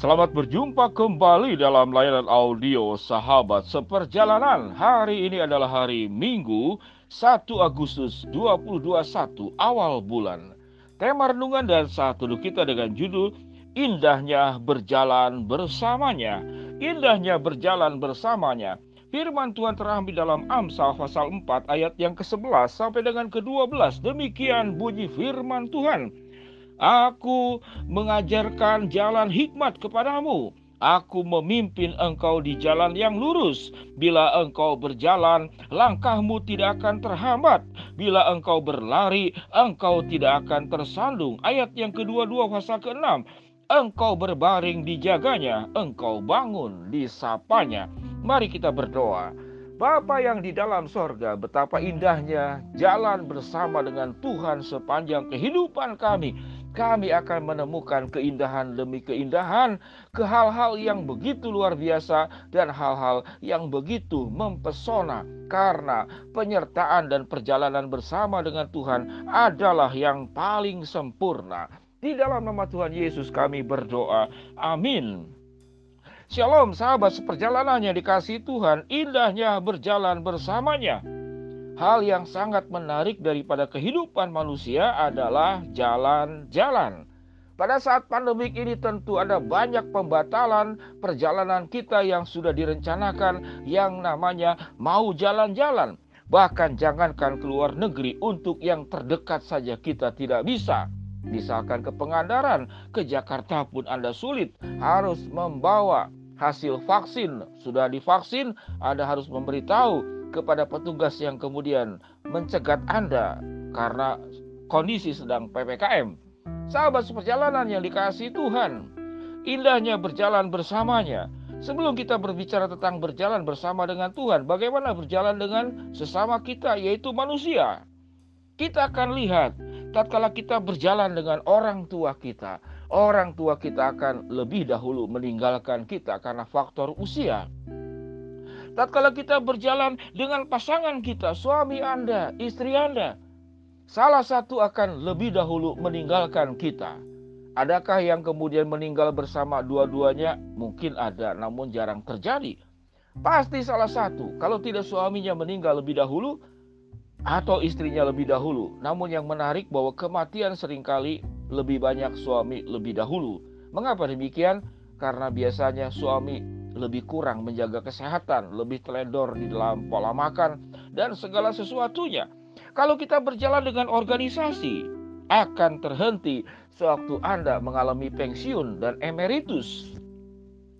Selamat berjumpa kembali dalam layanan audio Sahabat Seperjalanan. Hari ini adalah hari Minggu 1 Agustus 2021 awal bulan. Tema renungan dan saat kita dengan judul Indahnya Berjalan Bersamanya. Indahnya Berjalan Bersamanya. Firman Tuhan terambil dalam Amsal pasal 4 ayat yang ke-11 sampai dengan ke-12. Demikian bunyi firman Tuhan. Aku mengajarkan jalan hikmat kepadamu. Aku memimpin engkau di jalan yang lurus. Bila engkau berjalan, langkahmu tidak akan terhambat. Bila engkau berlari, engkau tidak akan tersandung. Ayat yang kedua-dua pasal ke-6. Engkau berbaring dijaganya, engkau bangun disapanya. Mari kita berdoa. Bapa yang di dalam sorga, betapa indahnya jalan bersama dengan Tuhan sepanjang kehidupan kami kami akan menemukan keindahan demi keindahan ke hal-hal yang begitu luar biasa dan hal-hal yang begitu mempesona karena penyertaan dan perjalanan bersama dengan Tuhan adalah yang paling sempurna. Di dalam nama Tuhan Yesus kami berdoa. Amin. Shalom sahabat seperjalanan yang dikasih Tuhan, indahnya berjalan bersamanya. Hal yang sangat menarik daripada kehidupan manusia adalah jalan-jalan. Pada saat pandemik ini tentu ada banyak pembatalan perjalanan kita yang sudah direncanakan yang namanya mau jalan-jalan. Bahkan jangankan keluar negeri untuk yang terdekat saja kita tidak bisa. Misalkan ke Pengandaran, ke Jakarta pun Anda sulit harus membawa hasil vaksin. Sudah divaksin, Anda harus memberitahu kepada petugas yang kemudian mencegat Anda karena kondisi sedang PPKM. Sahabat seperjalanan yang dikasih Tuhan, indahnya berjalan bersamanya. Sebelum kita berbicara tentang berjalan bersama dengan Tuhan, bagaimana berjalan dengan sesama kita, yaitu manusia. Kita akan lihat, tatkala kita berjalan dengan orang tua kita, orang tua kita akan lebih dahulu meninggalkan kita karena faktor usia tatkala kita berjalan dengan pasangan kita, suami Anda, istri Anda, salah satu akan lebih dahulu meninggalkan kita. Adakah yang kemudian meninggal bersama dua-duanya? Mungkin ada, namun jarang terjadi. Pasti salah satu. Kalau tidak suaminya meninggal lebih dahulu atau istrinya lebih dahulu. Namun yang menarik bahwa kematian sering kali lebih banyak suami lebih dahulu. Mengapa demikian? Karena biasanya suami lebih kurang menjaga kesehatan, lebih teledor di dalam pola makan, dan segala sesuatunya. Kalau kita berjalan dengan organisasi, akan terhenti sewaktu Anda mengalami pensiun dan emeritus.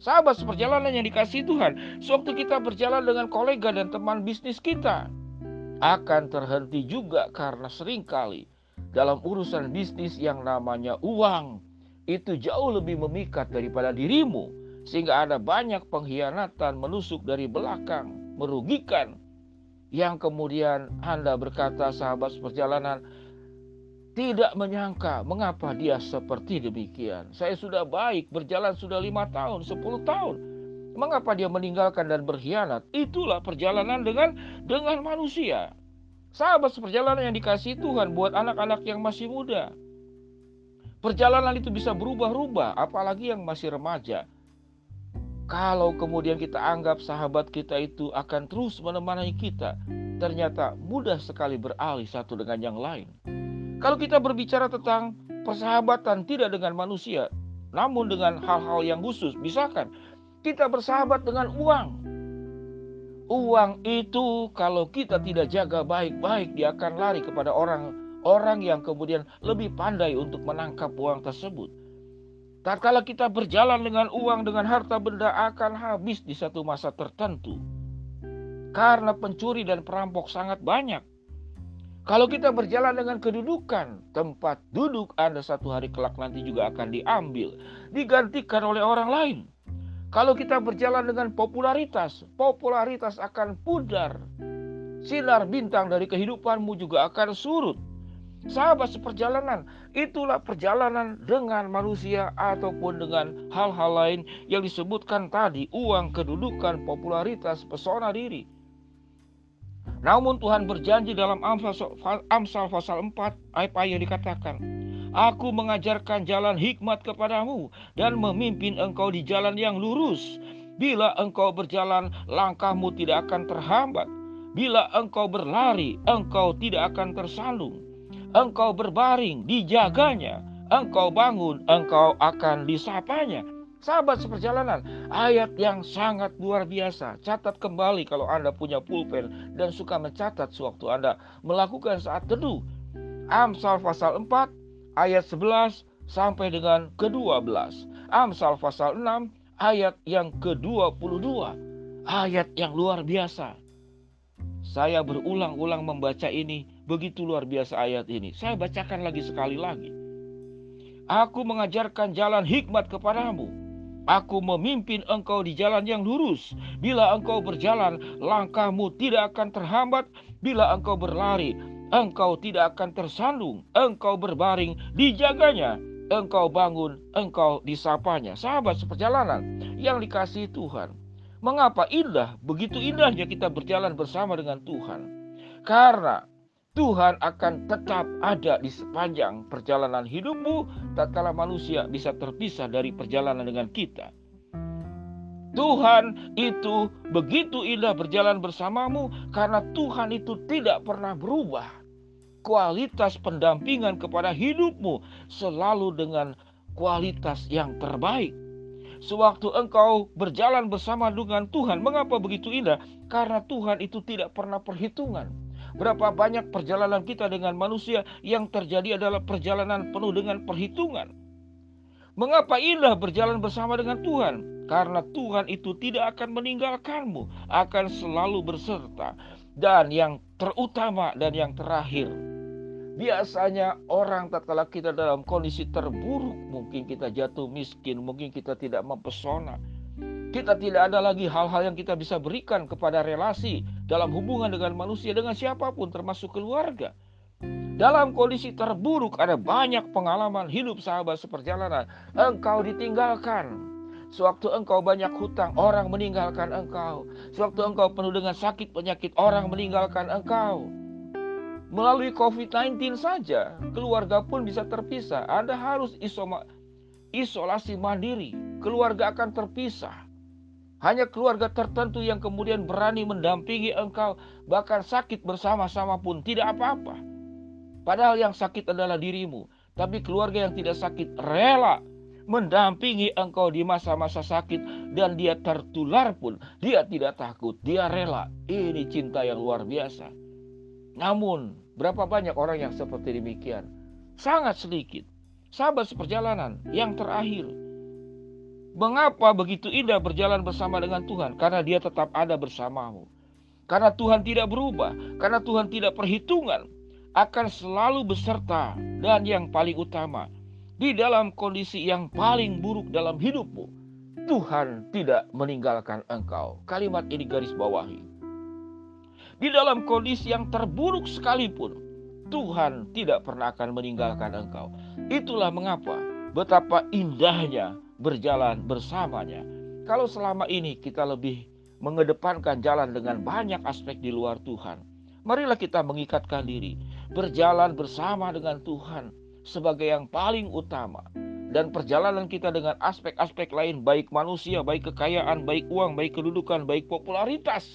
Sahabat seperjalanan yang dikasih Tuhan, sewaktu kita berjalan dengan kolega dan teman bisnis kita, akan terhenti juga karena sering kali dalam urusan bisnis yang namanya uang itu jauh lebih memikat daripada dirimu sehingga ada banyak pengkhianatan menusuk dari belakang, merugikan. Yang kemudian Anda berkata sahabat perjalanan tidak menyangka mengapa dia seperti demikian. Saya sudah baik, berjalan sudah lima tahun, sepuluh tahun. Mengapa dia meninggalkan dan berkhianat? Itulah perjalanan dengan dengan manusia. Sahabat seperjalanan yang dikasih Tuhan buat anak-anak yang masih muda. Perjalanan itu bisa berubah-ubah, apalagi yang masih remaja. Kalau kemudian kita anggap sahabat kita itu akan terus menemani kita, ternyata mudah sekali beralih satu dengan yang lain. Kalau kita berbicara tentang persahabatan tidak dengan manusia, namun dengan hal-hal yang khusus, misalkan kita bersahabat dengan uang. Uang itu kalau kita tidak jaga baik-baik, dia akan lari kepada orang orang yang kemudian lebih pandai untuk menangkap uang tersebut. Tatkala kita berjalan dengan uang dengan harta benda akan habis di satu masa tertentu. Karena pencuri dan perampok sangat banyak. Kalau kita berjalan dengan kedudukan, tempat duduk Anda satu hari kelak nanti juga akan diambil, digantikan oleh orang lain. Kalau kita berjalan dengan popularitas, popularitas akan pudar. Sinar bintang dari kehidupanmu juga akan surut. Sahabat seperjalanan, itulah perjalanan dengan manusia ataupun dengan hal-hal lain yang disebutkan tadi, uang, kedudukan, popularitas, pesona diri. Namun Tuhan berjanji dalam Amsal, pasal 4 ayat yang dikatakan, Aku mengajarkan jalan hikmat kepadamu dan memimpin engkau di jalan yang lurus. Bila engkau berjalan, langkahmu tidak akan terhambat. Bila engkau berlari, engkau tidak akan tersandung. Engkau berbaring, dijaganya. Engkau bangun, engkau akan disapanya. Sahabat seperjalanan, ayat yang sangat luar biasa. Catat kembali kalau Anda punya pulpen dan suka mencatat sewaktu Anda melakukan saat teduh. Amsal pasal 4 ayat 11 sampai dengan ke-12. Amsal pasal 6 ayat yang ke-22. Ayat yang luar biasa. Saya berulang-ulang membaca ini, begitu luar biasa ayat ini. Saya bacakan lagi sekali lagi. Aku mengajarkan jalan hikmat kepadamu Aku memimpin engkau di jalan yang lurus. Bila engkau berjalan, langkahmu tidak akan terhambat. Bila engkau berlari, engkau tidak akan tersandung. Engkau berbaring, dijaganya. Engkau bangun, engkau disapanya. Sahabat seperjalanan yang dikasih Tuhan. Mengapa indah, begitu indahnya kita berjalan bersama dengan Tuhan? Karena Tuhan akan tetap ada di sepanjang perjalanan hidupmu tatkala manusia bisa terpisah dari perjalanan dengan kita. Tuhan itu begitu indah berjalan bersamamu karena Tuhan itu tidak pernah berubah. Kualitas pendampingan kepada hidupmu selalu dengan kualitas yang terbaik. Sewaktu engkau berjalan bersama dengan Tuhan, mengapa begitu indah? Karena Tuhan itu tidak pernah perhitungan. Berapa banyak perjalanan kita dengan manusia yang terjadi adalah perjalanan penuh dengan perhitungan. Mengapa indah berjalan bersama dengan Tuhan? Karena Tuhan itu tidak akan meninggalkanmu, akan selalu berserta. Dan yang terutama dan yang terakhir, biasanya orang tatkala kita dalam kondisi terburuk, mungkin kita jatuh miskin, mungkin kita tidak mempesona, kita tidak ada lagi hal-hal yang kita bisa berikan kepada relasi dalam hubungan dengan manusia, dengan siapa pun, termasuk keluarga. Dalam kondisi terburuk ada banyak pengalaman hidup sahabat seperjalanan. Engkau ditinggalkan. Sewaktu engkau banyak hutang, orang meninggalkan engkau. Sewaktu engkau penuh dengan sakit penyakit, orang meninggalkan engkau. Melalui COVID-19 saja, keluarga pun bisa terpisah. Anda harus isoma, isolasi mandiri. Keluarga akan terpisah. Hanya keluarga tertentu yang kemudian berani mendampingi engkau, bahkan sakit bersama-sama pun tidak apa-apa. Padahal yang sakit adalah dirimu, tapi keluarga yang tidak sakit rela mendampingi engkau di masa-masa sakit dan dia tertular pun dia tidak takut, dia rela. Ini cinta yang luar biasa. Namun, berapa banyak orang yang seperti demikian? Sangat sedikit. Sahabat seperjalanan yang terakhir, Mengapa begitu indah berjalan bersama dengan Tuhan? Karena Dia tetap ada bersamamu. Karena Tuhan tidak berubah, karena Tuhan tidak perhitungan, akan selalu beserta dan yang paling utama di dalam kondisi yang paling buruk dalam hidupmu. Tuhan tidak meninggalkan engkau. Kalimat ini garis bawahi. Di dalam kondisi yang terburuk sekalipun, Tuhan tidak pernah akan meninggalkan engkau. Itulah mengapa betapa indahnya berjalan bersamanya. Kalau selama ini kita lebih mengedepankan jalan dengan banyak aspek di luar Tuhan, marilah kita mengikatkan diri, berjalan bersama dengan Tuhan sebagai yang paling utama. Dan perjalanan kita dengan aspek-aspek lain, baik manusia, baik kekayaan, baik uang, baik kedudukan, baik popularitas,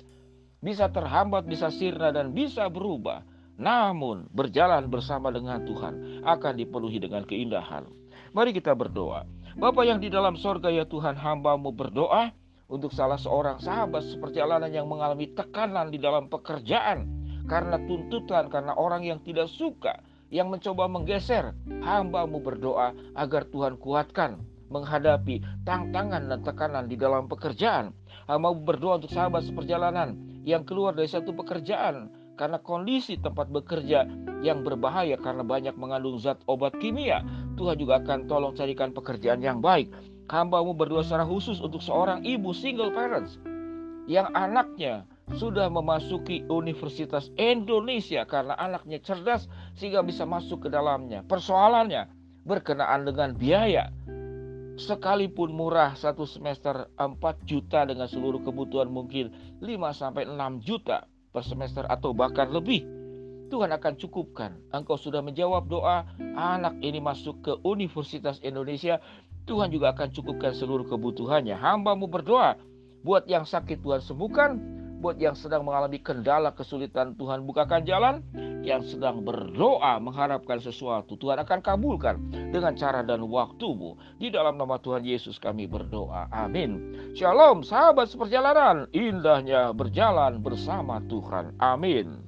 bisa terhambat, bisa sirna, dan bisa berubah. Namun, berjalan bersama dengan Tuhan akan dipenuhi dengan keindahan. Mari kita berdoa. Bapa yang di dalam sorga ya Tuhan hambamu berdoa untuk salah seorang sahabat seperjalanan yang mengalami tekanan di dalam pekerjaan karena tuntutan, karena orang yang tidak suka, yang mencoba menggeser. Hambamu berdoa agar Tuhan kuatkan menghadapi tantangan dan tekanan di dalam pekerjaan. Hambamu berdoa untuk sahabat seperjalanan yang keluar dari satu pekerjaan karena kondisi tempat bekerja yang berbahaya karena banyak mengandung zat obat kimia. Tuhan juga akan tolong carikan pekerjaan yang baik. Hambamu berdoa secara khusus untuk seorang ibu single parents yang anaknya sudah memasuki Universitas Indonesia karena anaknya cerdas sehingga bisa masuk ke dalamnya. Persoalannya berkenaan dengan biaya. Sekalipun murah satu semester 4 juta dengan seluruh kebutuhan mungkin 5 sampai 6 juta per semester atau bahkan lebih. Tuhan akan cukupkan. Engkau sudah menjawab doa anak ini masuk ke Universitas Indonesia. Tuhan juga akan cukupkan seluruh kebutuhannya. Hambamu berdoa. Buat yang sakit Tuhan sembuhkan. Buat yang sedang mengalami kendala kesulitan Tuhan bukakan jalan. Yang sedang berdoa mengharapkan sesuatu Tuhan akan kabulkan dengan cara dan waktumu. Di dalam nama Tuhan Yesus kami berdoa. Amin. Shalom sahabat seperjalanan. Indahnya berjalan bersama Tuhan. Amin.